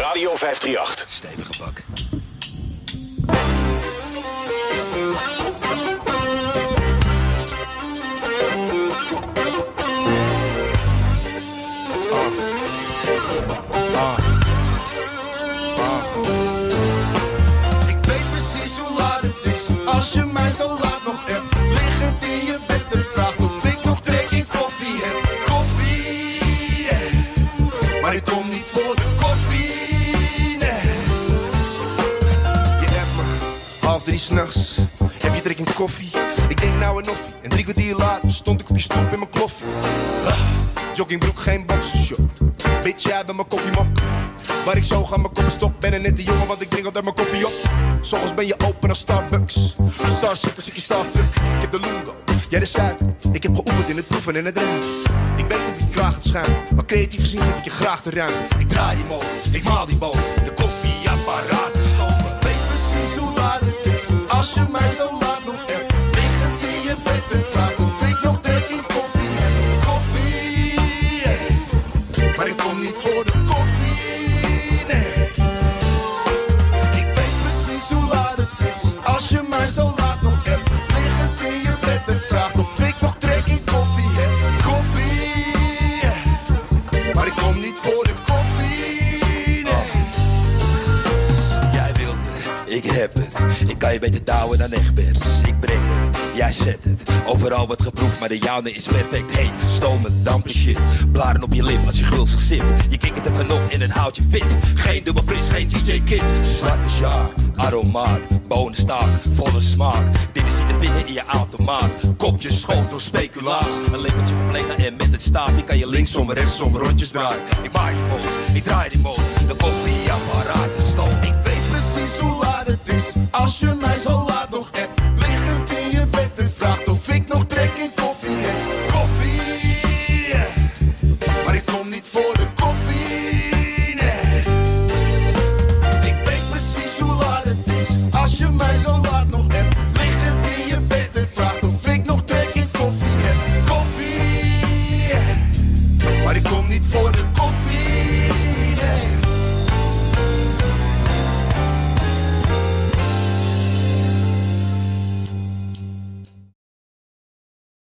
Radio 538. Stevige bak. Ik weet precies hoe laat het is. Als je mij zo laat nog hebt. Liggend in je bed en vraagt of ik nog trek in koffie heb. Koffie, yeah. maar ik kom half drie s'nachts. Heb je trek koffie? Ik denk nou en offie. En drie kwartier later stond ik op je stoep in mijn kloffie. Joggingbroek, geen boxershort. Bitch, jij bent mijn koffiemok. Waar ik zo ga mijn koppen stop. Ben er net de jongen, want ik drink altijd mijn koffie op. Soms ben je open als Starbucks. Starstruck als ik je starfuck. Ik heb de lungo, jij de suiker. Ik heb geoefend in het proeven en het ruiken. Ik weet hoe ik graag het schuim. Maar creatief gezien geef ik je graag de ruimte. Ik draai die molen, ik maal die boven. Het. Ik kan je beter douwen dan Egbers. Ik breng het, jij zet het. Overal wordt geproefd, maar de jouwe is perfect. Heet, stomen, dampen shit. Blaren op je lip als je gulzig zit. Je kikt er van op en het houdt je fit. Geen dubbel fris, geen DJ Kid. Zwarte sjaak, aromaat, bonenstaak, volle smaak. Dit is te vinden in je automaat. Kopje schotel, speculaas. Een lepeltje compleet en met het staafje kan je linksom, rechtsom rondjes draaien. Ik maak Als je mij zo laat nog hebt, liggend in je bed en vraagt of ik nog trek in koffie heb. Koffie, maar ik kom niet voor de koffie, nee. Ik weet precies hoe laat het is, als je mij zo laat